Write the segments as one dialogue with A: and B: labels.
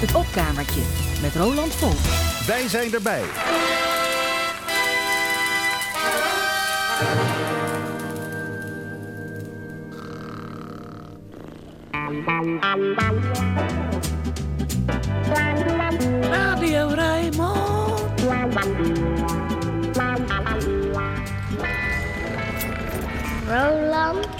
A: Het opkamertje met Roland Vol.
B: Wij zijn erbij.
C: Radio Rijnmond.
D: Roland.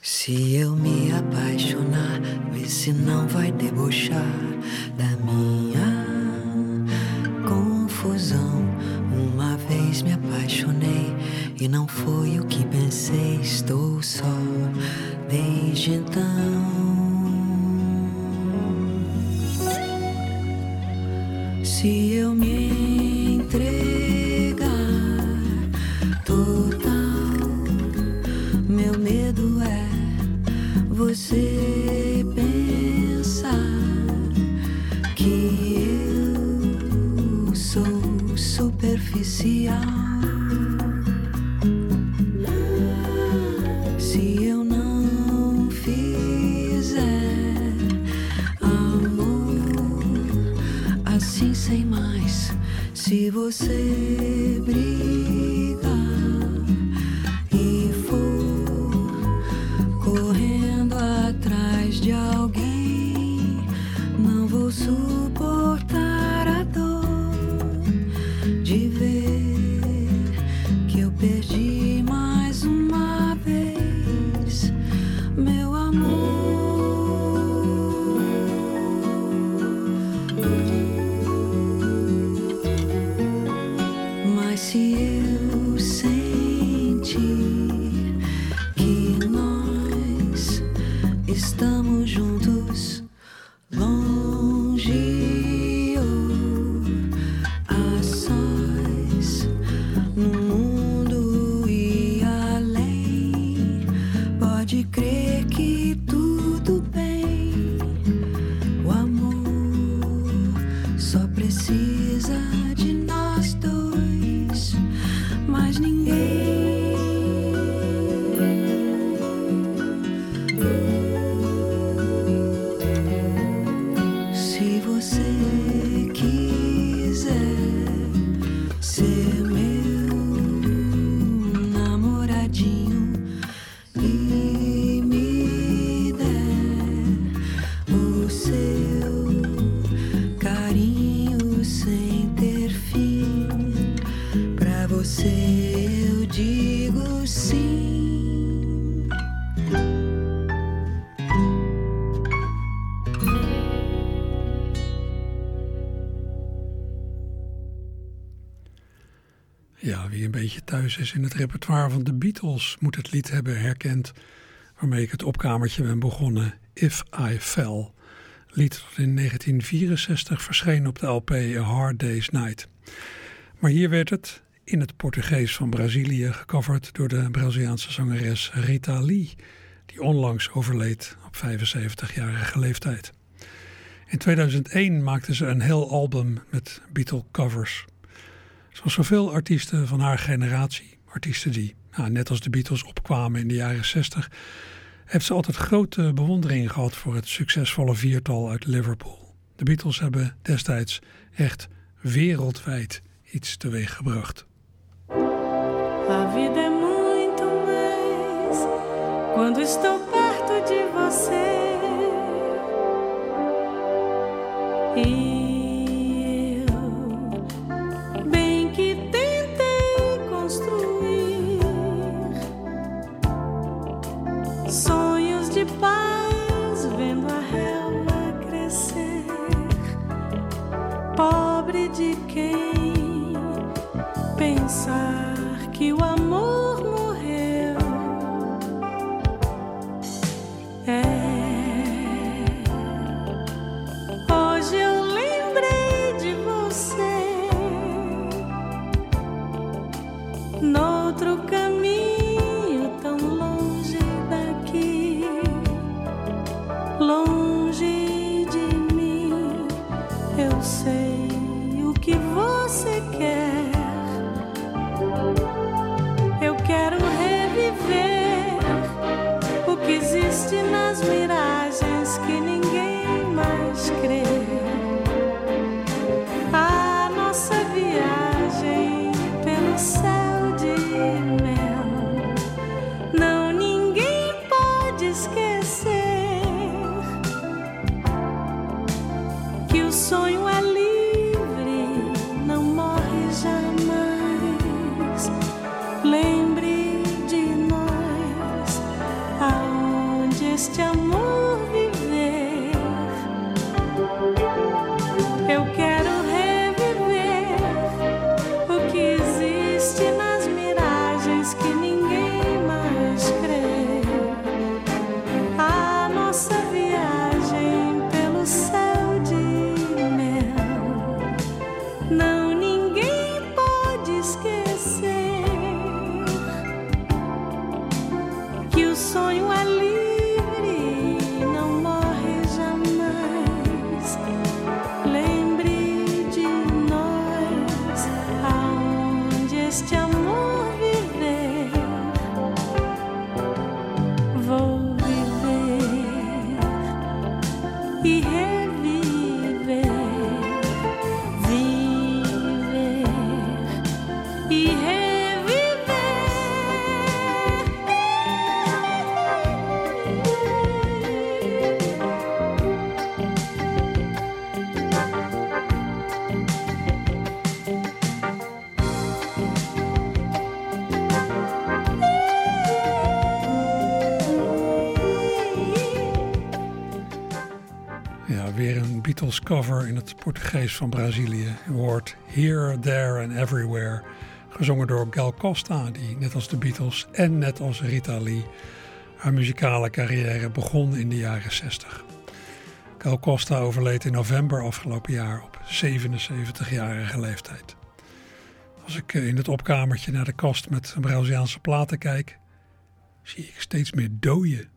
E: Se eu me apaixonar, vê se não vai debochar da minha confusão. Uma vez me apaixonei e não foi o que pensei. Estou só desde então. Se eu me você pensar que eu sou superficial. Se eu não fizer amor assim sem mais, se você
F: is in het repertoire van de Beatles moet het lied hebben herkend waarmee ik het opkamertje ben begonnen, If I Fell. Lied dat in 1964 verscheen op de LP Hard Day's Night. Maar hier werd het in het Portugees van Brazilië gecoverd door de Braziliaanse zangeres Rita Lee, die onlangs overleed op 75-jarige leeftijd. In 2001 maakte ze een heel album met Beatle covers. Zoals zoveel artiesten van haar generatie, artiesten die nou, net als de Beatles opkwamen in de jaren 60, heeft ze altijd grote bewondering gehad voor het succesvolle viertal uit Liverpool. De Beatles hebben destijds echt wereldwijd iets teweeggebracht.
C: A vida é muito mais quando estou perto de você. E Pobre de
F: cover in het Portugees van Brazilië. Hoort Here, There and Everywhere, gezongen door Gal Costa, die net als de Beatles en net als Rita Lee haar muzikale carrière begon in de jaren 60. Gal Costa overleed in november afgelopen jaar op 77-jarige leeftijd. Als ik in het opkamertje naar de kast met Braziliaanse platen kijk, zie ik steeds meer dooien.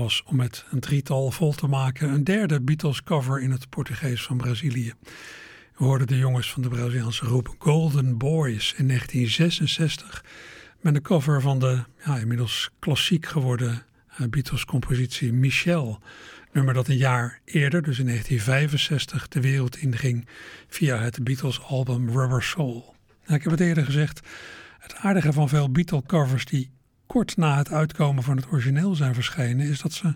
F: Was om met een drietal vol te maken een derde Beatles cover in het Portugees van Brazilië. We hoorden de jongens van de Braziliaanse groep Golden Boys in 1966 met een cover van de ja, inmiddels klassiek geworden uh, Beatles-compositie Michel. Nummer dat een jaar eerder, dus in 1965, de wereld inging via het Beatles-album Rubber Soul. Nou, ik heb het eerder gezegd, het aardige van veel Beatle-covers die kort na het uitkomen van het origineel zijn verschenen, is dat ze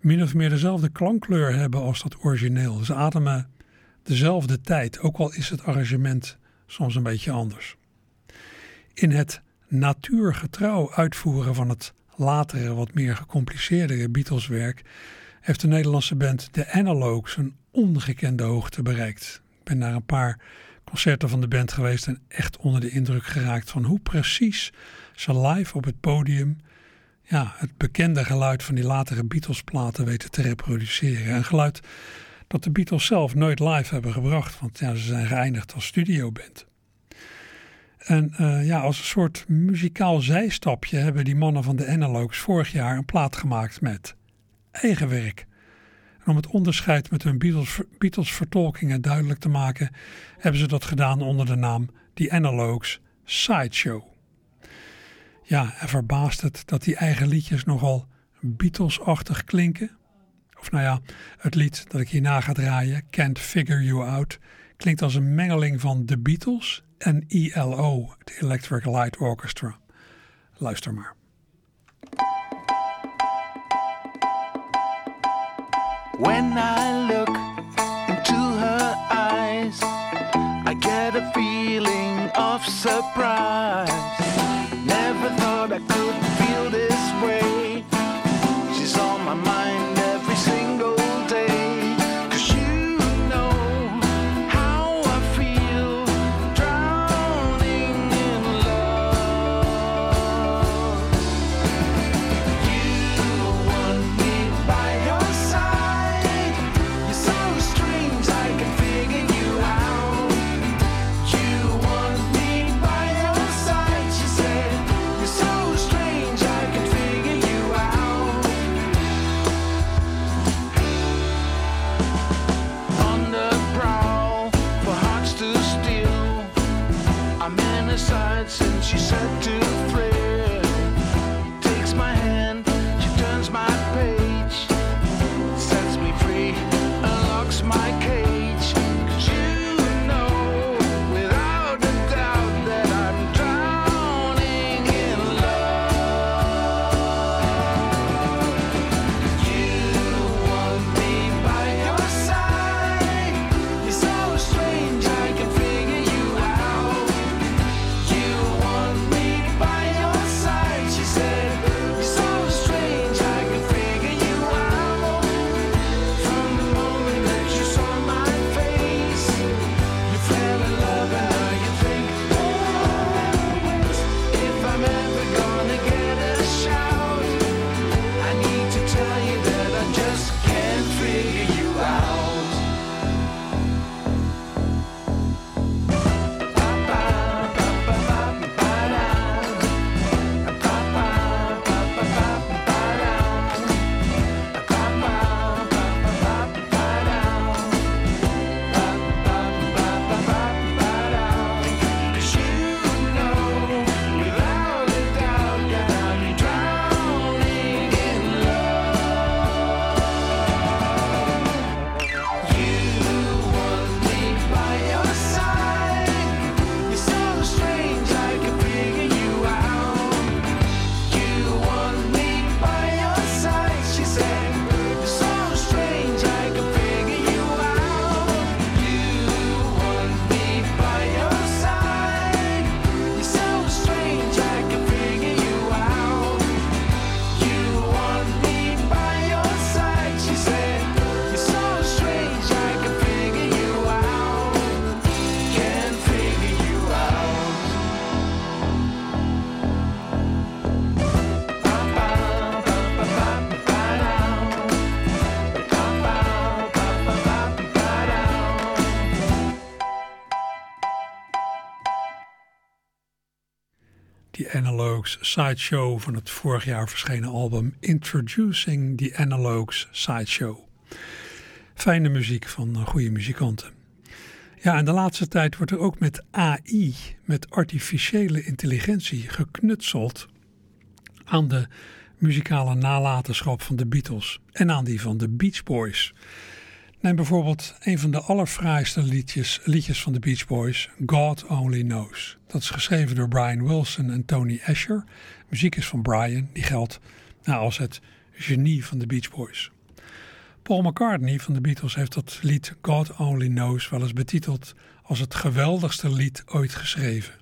F: min of meer dezelfde klankkleur hebben als dat origineel. Ze ademen dezelfde tijd, ook al is het arrangement soms een beetje anders. In het natuurgetrouw uitvoeren van het latere, wat meer gecompliceerdere Beatleswerk heeft de Nederlandse band The Analogues een ongekende hoogte bereikt. Ik ben naar een paar concerten van de band geweest en echt onder de indruk geraakt van hoe precies ze live op het podium ja, het bekende geluid van die latere Beatles-platen weten te reproduceren. Een geluid dat de Beatles zelf nooit live hebben gebracht, want ja, ze zijn geëindigd als studioband. En uh, ja, als een soort muzikaal zijstapje hebben die mannen van de Analogues vorig jaar een plaat gemaakt met eigen werk. En om het onderscheid met hun Beatles-vertolkingen duidelijk te maken, hebben ze dat gedaan onder de naam The Analogues Sideshow. Ja, en verbaast het dat die eigen liedjes nogal Beatles-achtig klinken? Of nou ja, het lied dat ik hierna ga draaien, Can't Figure You Out, klinkt als een mengeling van The Beatles en ELO, het Electric Light Orchestra. Luister maar.
G: When I look into her eyes, I get a feeling of surprise.
F: Sideshow van het vorig jaar verschenen album Introducing the Analogues Sideshow. Fijne muziek van eh, goede muzikanten. Ja, en de laatste tijd wordt er ook met AI, met artificiële intelligentie, geknutseld aan de muzikale nalatenschap van de Beatles en aan die van de Beach Boys. Neem bijvoorbeeld een van de allerfraaiste liedjes, liedjes van de Beach Boys, God Only Knows. Dat is geschreven door Brian Wilson en Tony Asher. Muziek is van Brian, die geldt nou, als het genie van de Beach Boys. Paul McCartney van de Beatles heeft dat lied God Only Knows wel eens betiteld als het geweldigste lied ooit geschreven.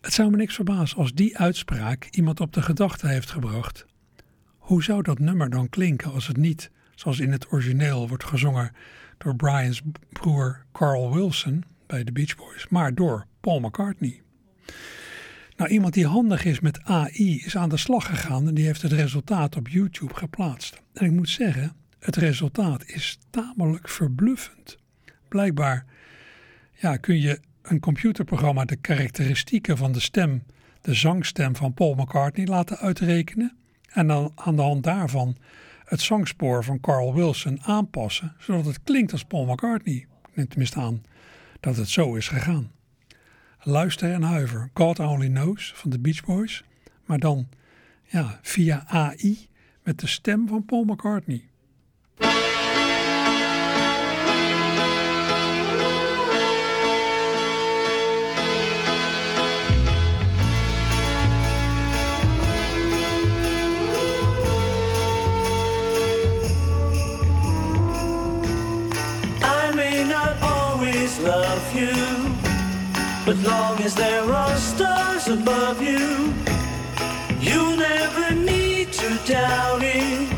F: Het zou me niks verbazen als die uitspraak iemand op de gedachte heeft gebracht. Hoe zou dat nummer dan klinken als het niet, zoals in het origineel wordt gezongen door Brian's broer Carl Wilson bij de Beach Boys, maar door Paul McCartney? Nou, iemand die handig is met AI is aan de slag gegaan en die heeft het resultaat op YouTube geplaatst. En ik moet zeggen, het resultaat is tamelijk verbluffend. Blijkbaar ja, kun je een computerprogramma de karakteristieken van de stem, de zangstem van Paul McCartney laten uitrekenen en dan aan de hand daarvan het zangspoor van Carl Wilson aanpassen, zodat het klinkt als Paul McCartney. Neem tenminste aan dat het zo is gegaan. Luister en huiver. God Only Knows van de Beach Boys. Maar dan ja, via AI met de stem van Paul McCartney.
H: As there are stars above you, You'll never need to doubt it.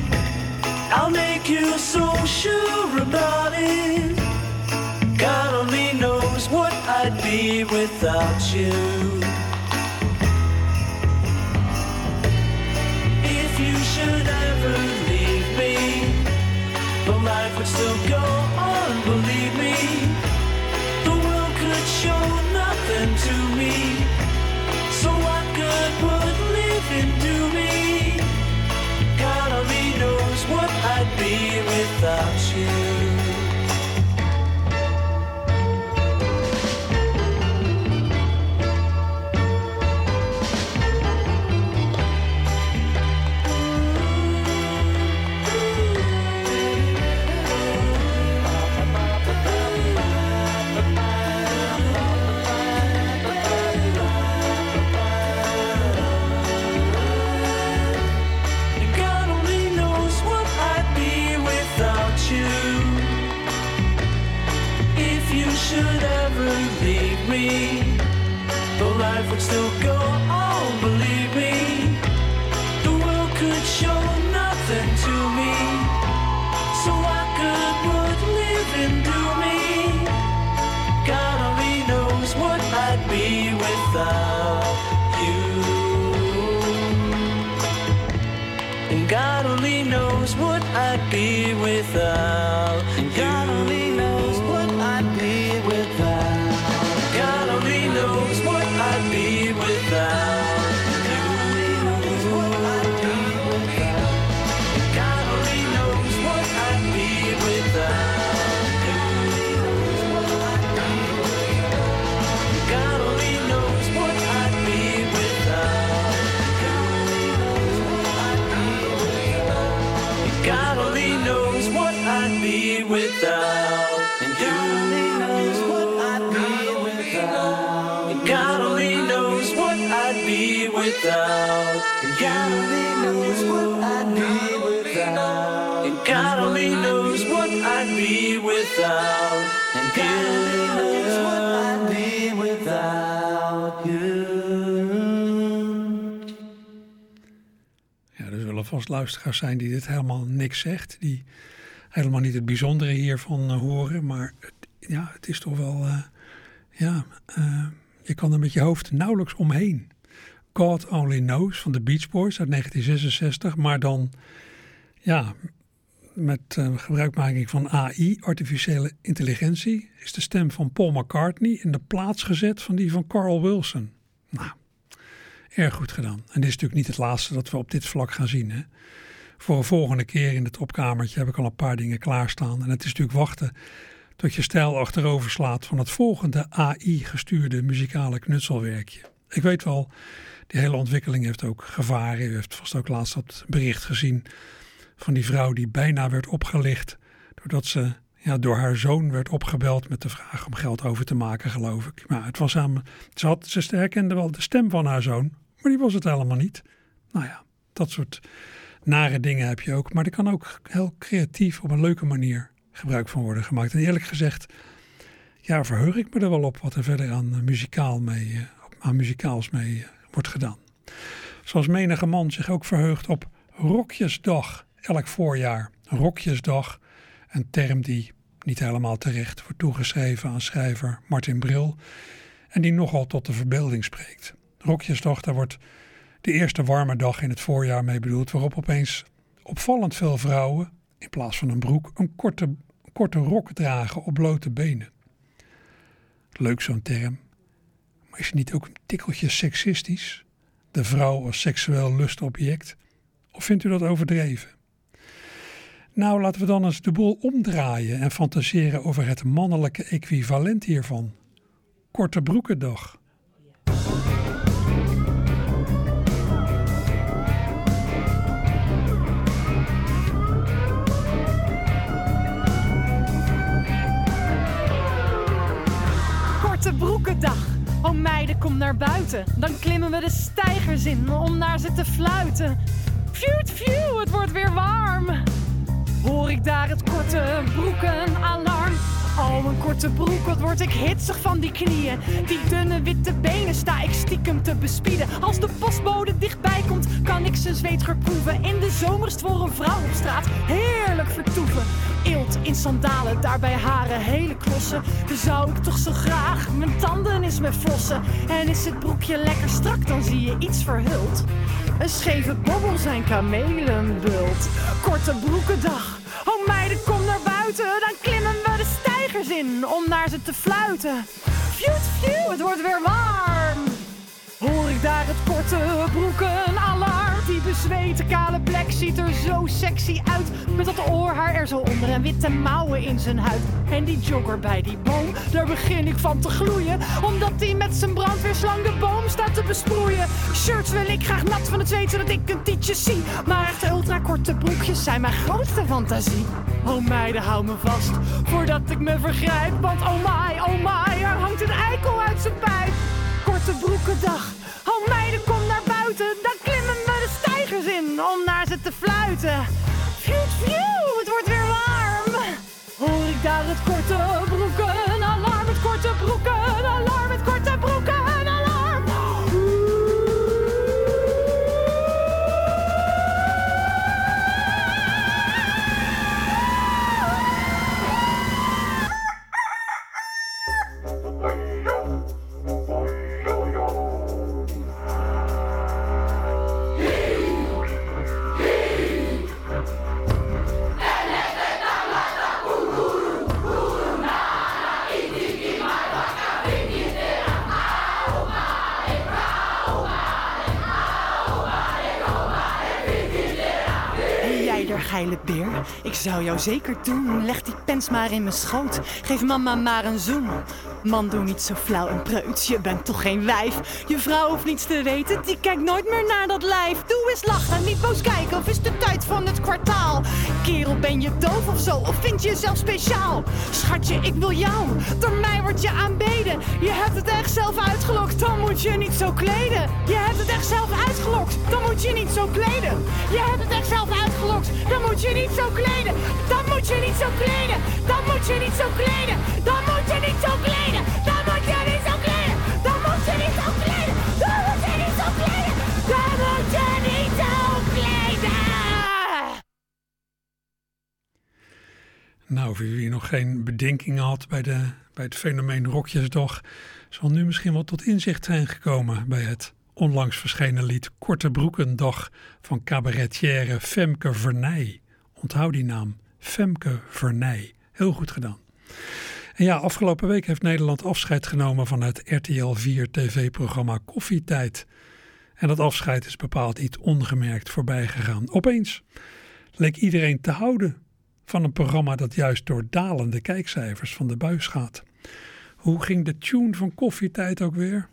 H: I'll make you so sure about it. God only knows what I'd be without you. Without. Without. And God only knows what I'd be without. And God only knows what I'd be without. And God only knows what I'd be without you.
F: Ja, er zullen vast luisteraars zijn die dit helemaal niks zegt. Die helemaal niet het bijzondere hiervan eh, horen. Maar het, ja, het is toch wel... eh, ja, eh, je kan er met je hoofd nauwelijks omheen. God Only Knows van de Beach Boys uit 1966. Maar dan, ja, met gebruikmaking van AI, artificiële intelligentie... is de stem van Paul McCartney in de plaats gezet van die van Carl Wilson. Nou, Erg goed gedaan. En dit is natuurlijk niet het laatste dat we op dit vlak gaan zien. Hè? Voor een volgende keer in het opkamertje heb ik al een paar dingen klaarstaan. En het is natuurlijk wachten tot je stijl achterover slaat van het volgende AI-gestuurde muzikale knutselwerkje. Ik weet wel, die hele ontwikkeling heeft ook gevaren. U heeft vast ook laatst dat bericht gezien van die vrouw die bijna werd opgelicht doordat ze ja, door haar zoon werd opgebeld met de vraag om geld over te maken, geloof ik. Maar het was aan, ze, had, ze herkende wel de stem van haar zoon, maar die was het helemaal niet. Nou ja, dat soort nare dingen heb je ook. Maar er kan ook heel creatief op een leuke manier gebruik van worden gemaakt. En eerlijk gezegd, ja, verheug ik me er wel op wat er verder aan, uh, muzikaal mee, uh, aan muzikaals mee uh, wordt gedaan. Zoals menige man zich ook verheugt op Rokjesdag elk voorjaar. Rokjesdag, een term die niet helemaal terecht wordt toegeschreven aan schrijver Martin Bril en die nogal tot de verbeelding spreekt. Rokjesdag, daar wordt de eerste warme dag in het voorjaar mee bedoeld, waarop opeens opvallend veel vrouwen in plaats van een broek een korte, korte rok dragen op blote benen. Leuk zo'n term, is niet ook een tikkeltje seksistisch? De vrouw als seksueel lustobject? Of vindt u dat overdreven? Nou, laten we dan eens de boel omdraaien en fantaseren over het mannelijke equivalent hiervan. Korte broekendag.
I: Korte broekendag. Oh meiden, kom naar buiten. Dan klimmen we de stijgers in om naar ze te fluiten. Fjoet, fjoe, het wordt weer warm. Hoor ik daar het korte broekenalarm? Oh, een korte broek, wat word ik hitsig van die knieën. Die dunne witte benen sta ik stiekem te bespieden. Als de postbode dichtbij komt, kan ik zijn zweet proeven. In de zomerst voor een vrouw op straat, heerlijk vertoeven. Eelt in sandalen, daarbij haren hele klossen. Dan zou ik toch zo graag mijn tanden eens met flossen. En is het broekje lekker strak, dan zie je iets verhuld. Een scheve bobbel zijn kamelenbult. Korte broekendag. Oh meiden, kom naar buiten. Dan klimmen we om naar ze te fluiten. Fjoe, het wordt weer warm. Hoor ik daar het korte broekenalarm? Die bezweten kale plek ziet er zo sexy uit. Met dat oorhaar er zo onder en witte mouwen in zijn huid. En die jogger bij die boom, daar begin ik van te gloeien. Omdat hij met zijn brandweerslang de boom staat te besproeien. Shirts wil ik graag nat van het zweet zodat ik een tietje zie. Maar echt ultra korte broekjes zijn mijn grootste fantasie. Oh meiden, hou me vast voordat ik me vergrijp. Want oh my, oh my, er hangt een eikel uit zijn pijp. Korte broekendag. Oh meiden, kom naar buiten. Dan klimmen we de stijgers in om naar ze te fluiten. Fjoet, fjoe, het wordt weer warm. Hoor ik daar het korte broekenalarm, het korte broekenalarm, het korte ik zou jou zeker doen. Leg die pens maar in mijn schoot, geef mama maar een zoen. Man, doe niet zo flauw en preuts, je bent toch geen wijf. Je vrouw hoeft niets te weten, die kijkt nooit meer naar dat lijf. Doe eens lachen, niet boos kijken, of is de tijd van het kwartaal? Kerel, ben je doof of zo, of vind je jezelf speciaal? Schatje, ik wil jou, door mij word je aanbeden. Je hebt het echt zelf uitgelokt, dan moet je niet zo kleden. Je hebt het echt zelf uitgelokt, dan moet je niet zo kleden. Je hebt het echt zelf uitgelokt, dan moet je niet zo kleden. Dan moet je niet zo kleden, dan moet je niet zo kleden. Dan moet je niet zo kleden, dan moet je niet zo kleden. Dan moet je niet zo kleden, dan moet je niet zo kleden. Dan moet je niet zo kleden.
F: Nou, voor wie nog geen bedenkingen had bij, de, bij het fenomeen Rokjesdag, zal nu misschien wel tot inzicht zijn gekomen bij het onlangs verschenen lied Korte Broekendag van cabaretière Femke Vernij. Onthoud die naam, Femke Vernij. Heel goed gedaan. En ja, afgelopen week heeft Nederland afscheid genomen van het RTL 4 tv-programma Koffietijd. En dat afscheid is bepaald niet ongemerkt voorbij gegaan. Opeens leek iedereen te houden van een programma dat juist door dalende kijkcijfers van de buis gaat. Hoe ging de tune van koffietijd ook
J: weer?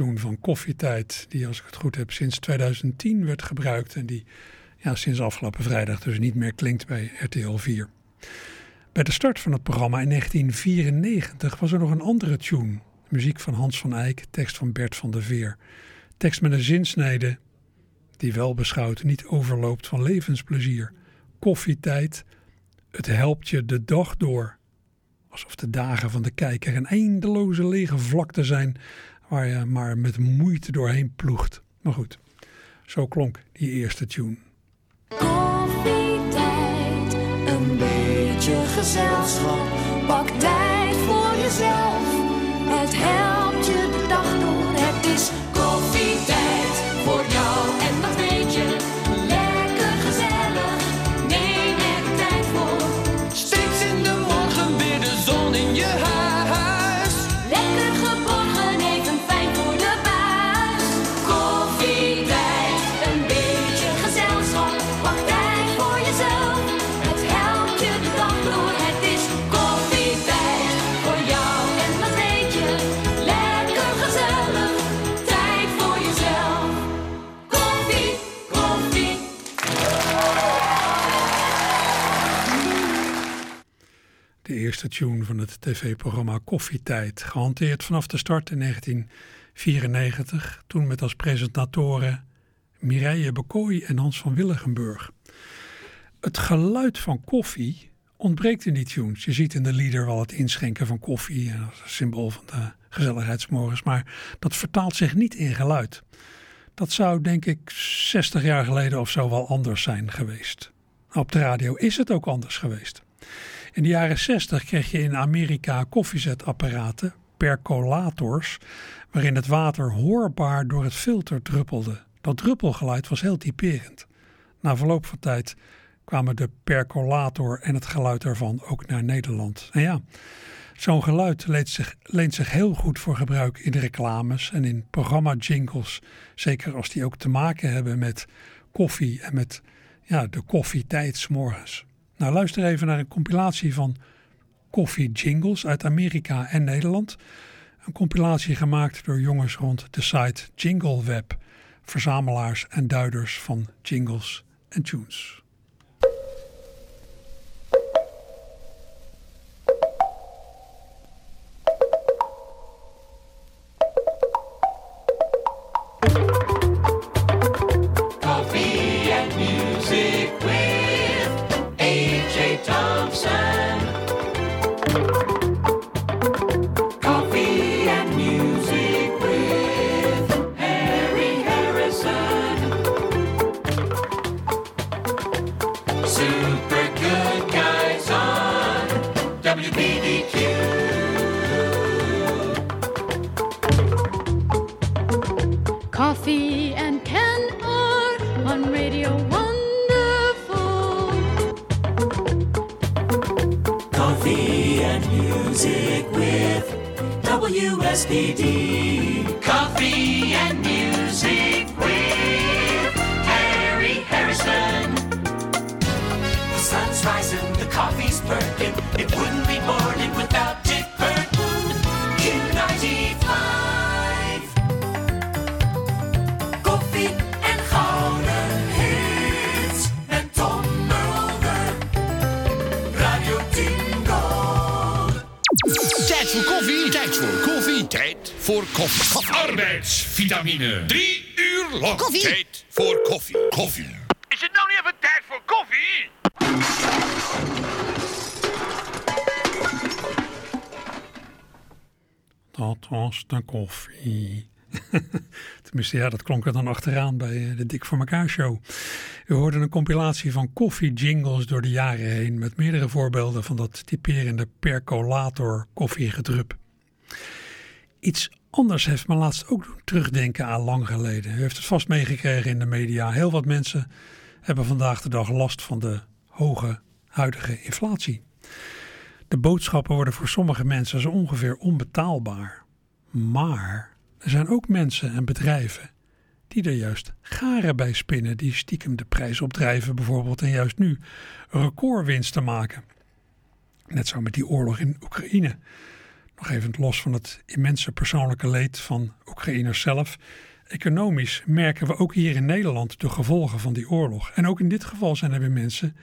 F: Van koffietijd, die als ik het goed heb sinds 2010 werd gebruikt. En die ja, sinds afgelopen vrijdag dus niet meer klinkt bij RTL 4. Bij de start van het programma in 1994 was er nog een andere tune. Muziek van Hans van Eyck, tekst van Bert van der Veer. Tekst met een zinsnede die wel beschouwd niet overloopt van levensplezier. Koffietijd, het helpt je de dag door. Alsof de dagen van de kijker een eindeloze lege vlakte zijn waar je maar met moeite doorheen ploegt. Maar goed, zo klonk die eerste tune.
J: Koffietijd, een beetje gezelschap. Pak tijd voor jezelf. Het helpt
F: tune van het tv-programma Koffietijd, gehanteerd vanaf de start in 1994, toen met als presentatoren Mireille Bekooi en Hans van Willigenburg. Het geluid van koffie ontbreekt in die tunes. Je ziet in de lieder wel het inschenken van koffie, als symbool van de gezelligheidsmorgens, maar dat vertaalt zich niet in geluid. Dat zou denk ik 60 jaar geleden of zo wel anders zijn geweest. Op de radio is het ook anders geweest. In de jaren 60 kreeg je in Amerika koffiezetapparaten, percolators, waarin het water hoorbaar door het filter druppelde. Dat druppelgeluid was heel typerend. Na verloop van tijd kwamen de percolator en het geluid daarvan ook naar Nederland. Ja, zo'n geluid leent zich, leent zich heel goed voor gebruik in reclames en in programma-jingles. Zeker als die ook te maken hebben met koffie en met ja, de koffietijd 's morgens. Nou, luister even naar een compilatie van koffie-jingles uit Amerika en Nederland. Een compilatie gemaakt door jongens rond de site Jingle Web, verzamelaars en duiders van jingles en tunes. Dat was de koffie. Tenminste, ja, dat klonk er dan achteraan bij eh, de Dik voor elkaar show. U hoorde een compilatie van koffie-jingles door de jaren heen... met meerdere voorbeelden van dat typerende percolator koffiegedrup. Iets anders heeft me laatst ook doen terugdenken aan lang geleden. U heeft het vast meegekregen in de media. Heel wat mensen hebben vandaag de dag last van de hoge huidige inflatie. De boodschappen worden voor sommige mensen zo ongeveer onbetaalbaar. Maar er zijn ook mensen en bedrijven die er juist garen bij spinnen, die stiekem de prijs opdrijven bijvoorbeeld en juist nu recordwinsten maken. Net zo met die oorlog in Oekraïne. Nog even los van het immense persoonlijke leed van Oekraïners zelf. Economisch merken we ook hier in Nederland de gevolgen van die oorlog. En ook in dit geval zijn er weer mensen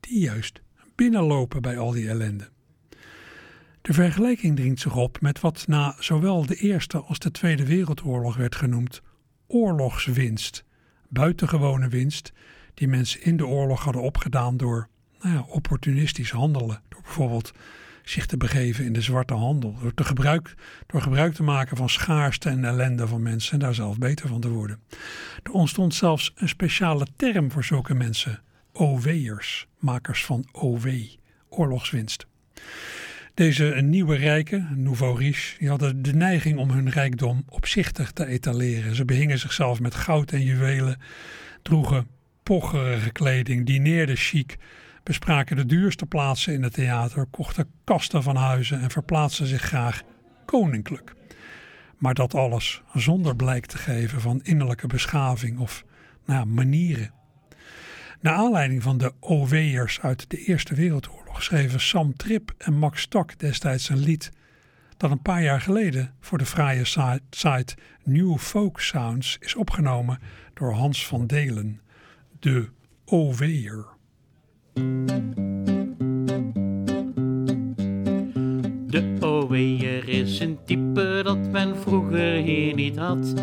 F: die juist binnenlopen bij al die ellende. De vergelijking dringt zich op met wat na zowel de Eerste als de Tweede Wereldoorlog werd genoemd oorlogswinst. Buitengewone winst die mensen in de oorlog hadden opgedaan door nou ja, opportunistisch handelen. Door bijvoorbeeld zich te begeven in de zwarte handel. Door, te gebruik, door gebruik te maken van schaarste en ellende van mensen en daar zelf beter van te worden. Er ontstond zelfs een speciale term voor zulke mensen. OW'ers, makers van OW, oorlogswinst. Deze nieuwe rijken, nouveau riche, die hadden de neiging om hun rijkdom opzichtig te etaleren. Ze behingen zichzelf met goud en juwelen, droegen pocherige kleding, dineerden chic, bespraken de duurste plaatsen in het theater, kochten kasten van huizen en verplaatsten zich graag koninklijk. Maar dat alles zonder blijk te geven van innerlijke beschaving of nou, manieren. Naar aanleiding van de OW'ers uit de Eerste Wereldoorlog schreven Sam Tripp en Max Stak destijds een lied dat een paar jaar geleden voor de fraaie site New Folk Sounds is opgenomen door Hans van Delen, de OW'er.
K: De OW'er is een type dat men vroeger hier niet had.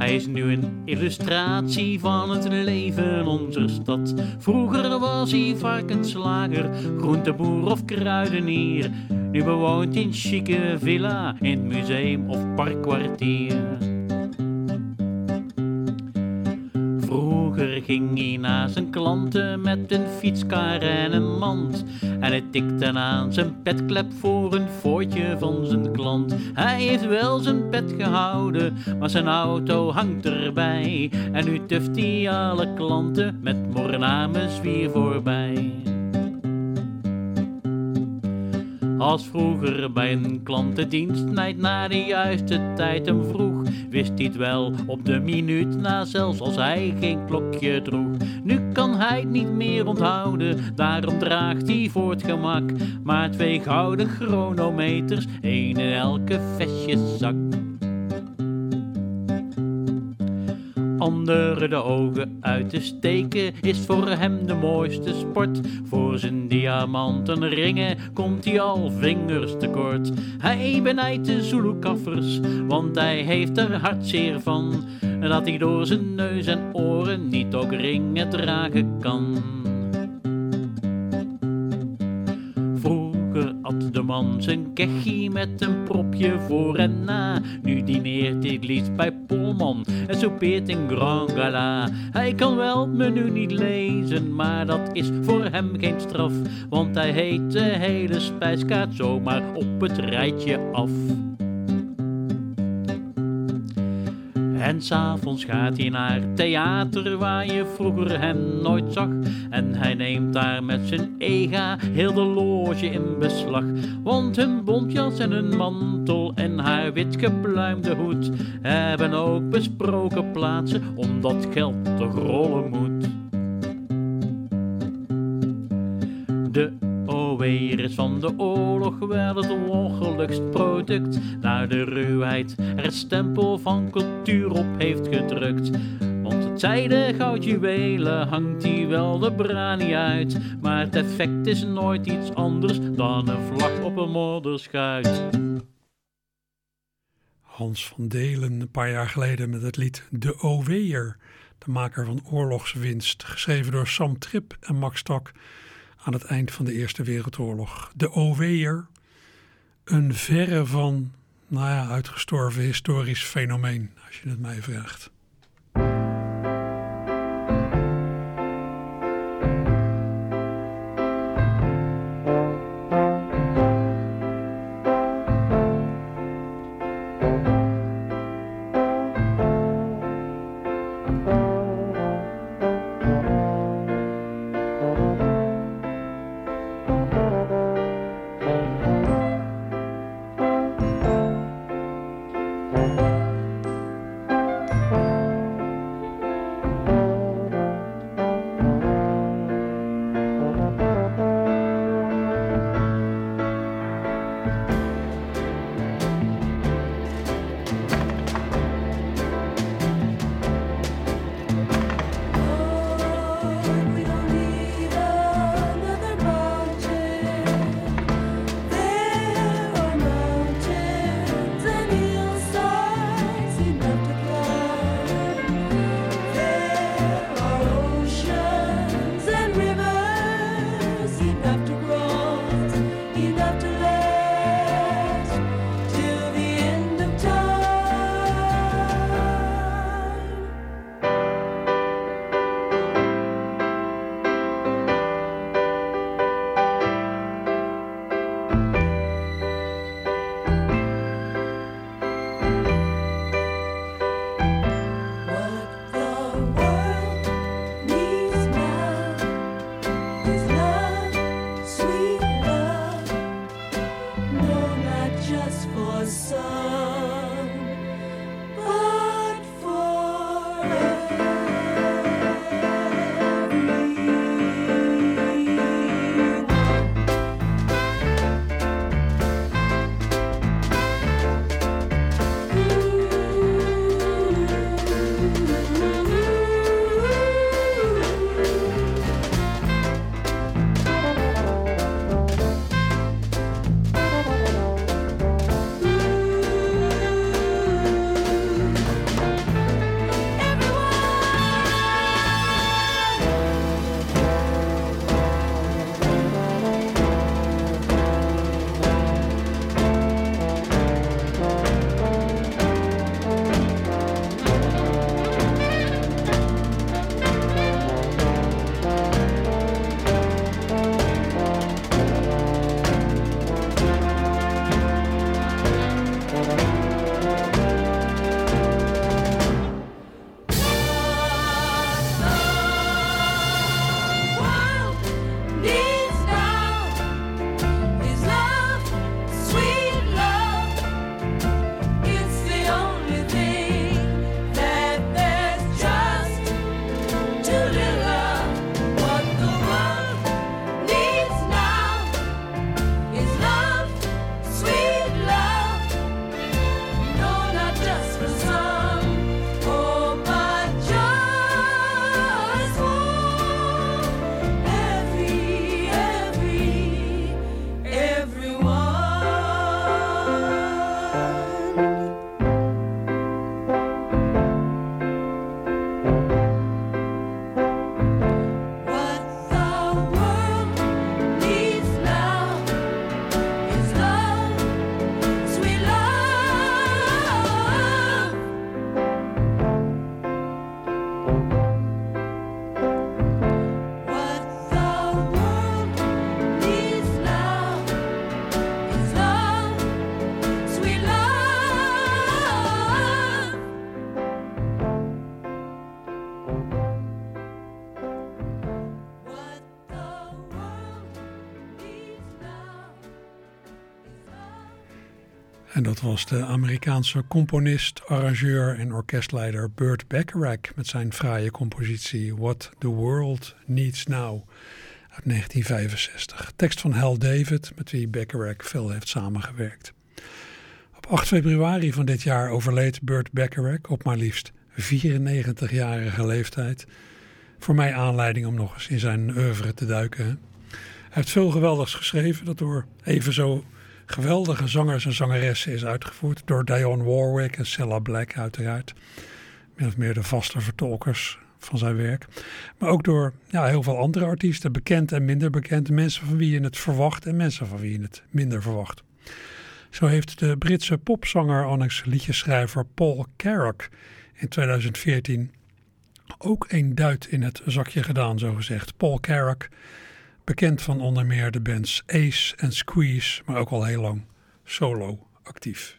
K: Hij is nu een illustratie van het leven onze stad. Vroeger was hij varkenslager, groenteboer of kruidenier. Nu bewoont hij een chique villa in het museum of parkkwartier. Vroeger ging hij naar zijn klanten met een fietskar en een mand. En hij tikte aan zijn petklep voor een footje van zijn klant. Hij heeft wel zijn pet gehouden, maar zijn auto hangt erbij. En nu tuft hij alle klanten met mornames weer voorbij. Als vroeger bij een klantendienst nijd na de juiste tijd hem vroeg, wist hij het wel op de minuut na, zelfs als hij geen klokje droeg. Nu kan hij het niet meer onthouden, daarom draagt hij voor het gemak maar twee gouden chronometers, één in elke vestjeszak. Anderen de ogen uit te steken is voor hem de mooiste sport. Voor zijn diamanten ringen komt hij al vingers tekort. Hij benijdt de Zulu-kaffers, want hij heeft er hartzeer van. Dat hij door zijn neus en oren niet ook ringen dragen kan. De man zijn kechie met een propje voor en na. Nu dineert het liefst bij Polman en soupeert in Grand Gala. Hij kan wel het menu niet lezen, maar dat is voor hem geen straf. Want hij heet de hele spijskaart zomaar op het rijtje af. En s'avonds gaat hij naar het theater waar je vroeger hem nooit zag. En hij neemt daar met zijn ega heel de loge in beslag. Want hun bontjas en hun mantel en haar wit gepluimde hoed hebben ook besproken plaatsen omdat geld toch rollen moet. De OW'er is van de oorlog wel het ongelukkigst product. Naar de ruwheid er stempel van cultuur op heeft gedrukt. Want het zijde goud juwelen hangt hij wel de brani uit. Maar het effect is nooit iets anders dan een vlag op een modderschuit.
F: Hans van Delen een paar jaar geleden met het lied De OW'er, de maker van Oorlogswinst, geschreven door Sam Tripp en Max Tak aan het eind van de Eerste Wereldoorlog. De OW'er, een verre van
C: nou ja, uitgestorven historisch fenomeen, als je het mij vraagt. Was de Amerikaanse componist, arrangeur en orkestleider Burt Bacharach met zijn fraaie compositie What the World Needs Now uit 1965. Tekst van Hal David, met wie Bacharach veel heeft samengewerkt. Op 8 februari van dit jaar overleed Burt Bacharach op maar liefst 94-jarige leeftijd. Voor mij aanleiding om nog eens in zijn oeuvre te duiken. Hij heeft veel geweldigs geschreven dat door even zo geweldige zangers en zangeressen is uitgevoerd. Door Dionne Warwick en Cilla Black uiteraard. Min of meer de vaste vertolkers van zijn werk. Maar ook door ja, heel veel andere artiesten, bekend en minder bekend. Mensen van wie je het verwacht en mensen van wie je het minder verwacht.
F: Zo heeft de Britse popzanger Onyx liedjeschrijver Paul Carrack in 2014 ook een duit in het zakje gedaan, zogezegd. Paul Carrack, bekend van onder meer de bands Ace en Squeeze, maar ook al heel lang solo actief.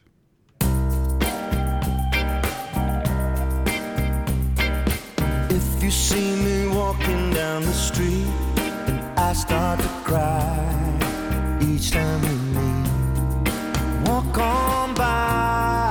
L: If you see me walking down the street and I start to cry each time we meet, walk on by,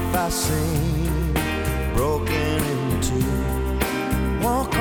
L: if I sing broken in two, walk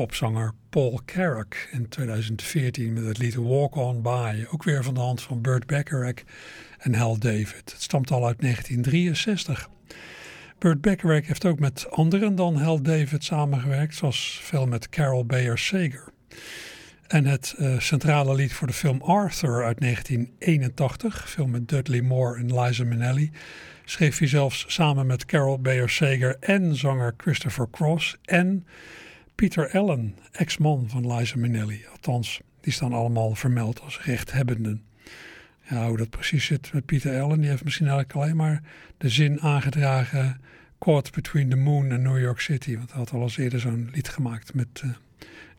F: popzanger Paul Carrack in 2014 met het lied Walk On By. Ook weer van de hand van Burt Bacharach en Hal David. Het stamt al uit 1963. Burt Bacharach heeft ook met anderen dan Hal David samengewerkt, zoals veel met Carol Bayer Sager. En het eh, centrale lied voor de film Arthur uit 1981, film met Dudley Moore en Liza Minnelli, schreef hij zelfs samen met Carol Bayer Sager en zanger Christopher Cross en Peter Allen, ex-man van Liza Minnelli. Althans, die staan allemaal vermeld als rechthebbenden. Ja, hoe dat precies zit met Peter Allen, die heeft misschien eigenlijk alleen maar de zin aangedragen Caught Between the Moon and New York City. Want hij had al eens eerder zo'n lied gemaakt met eh,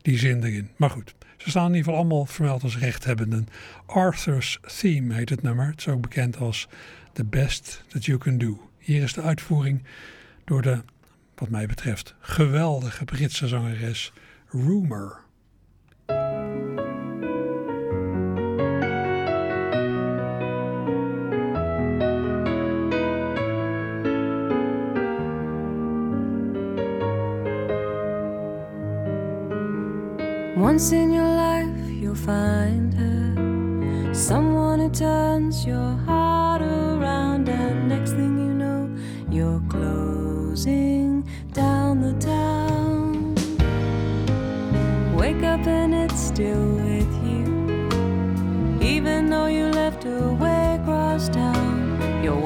F: die zin erin. Maar goed, ze staan in ieder geval allemaal vermeld als rechthebbenden. Arthur's Theme heet het nummer. Het is ook bekend als The Best That You Can Do. Hier is de uitvoering door de, wat mij betreft, geweldige Britse zangeres Rumor.
E: Once in your life, you'll find her. Someone who turns your heart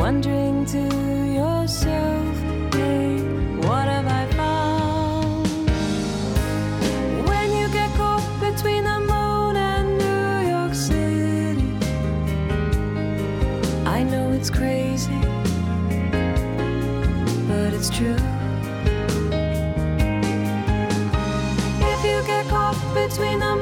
E: wondering to yourself, hey, what have I found? When you get caught between the moon and New York City, I know it's crazy, but it's true. If you get caught between the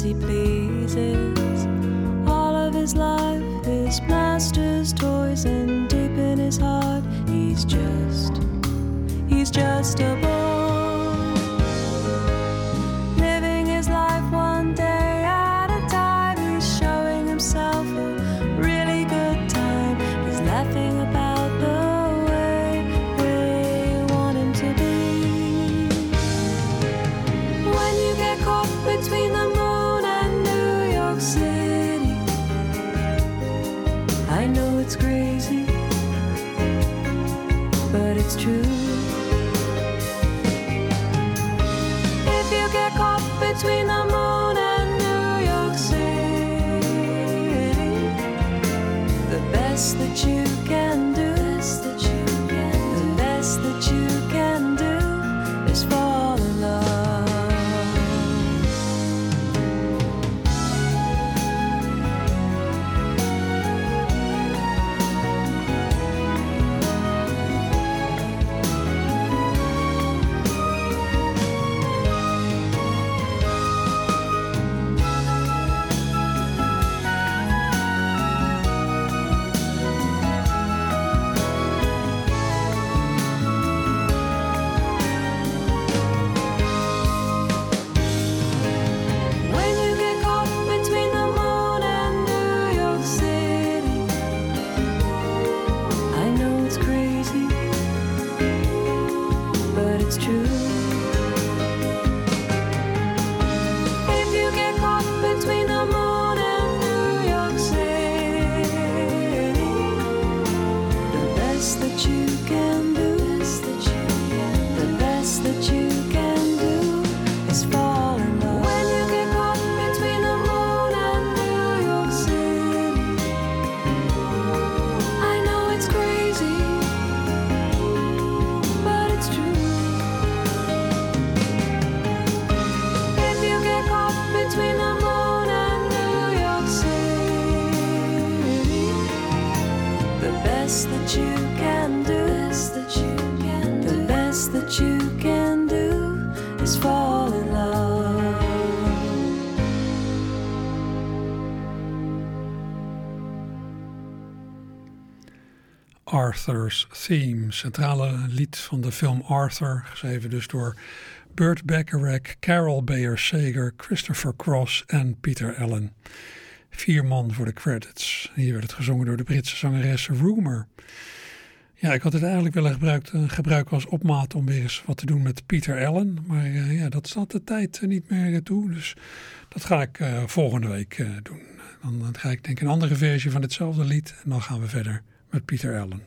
E: as he pleases. All of his life his master's toys, and deep in his heart, he's just, he's just a that you you can do, the best that you can do is fall in love.
F: Arthur's Theme, centrale lied van de film Arthur, geschreven dus door Burt Bacharach, Carol Bayer Sager, Christopher Cross en Peter Allen. Vier man voor de credits. Hier werd het gezongen door de Britse zangeres Rumor. Ja, ik had het eigenlijk willen gebruiken, gebruiken als opmaat om weer eens wat te doen met Peter Allen. Maar eh, ja, dat staat de tijd eh, niet meer toe. Dus dat ga ik eh, volgende week eh, doen. Dan, ga ik denk een andere versie van hetzelfde lied. En dan gaan we verder met Peter Allen.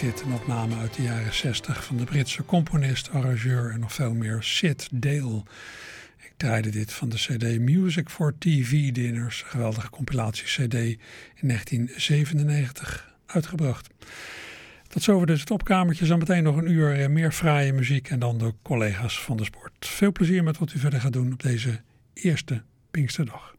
F: Dit, een opname uit de jaren 60 van de Britse componist, arrangeur en nog veel meer Sid Dale. Ik draaide dit van de CD Music for TV Dinners, geweldige compilatie-CD in 1997 uitgebracht. Tot zover dus het opkamertje. Zo meteen nog een uur meer fraaie muziek en dan de collega's van de sport. Veel plezier met wat u verder gaat doen op deze eerste Pinksterdag.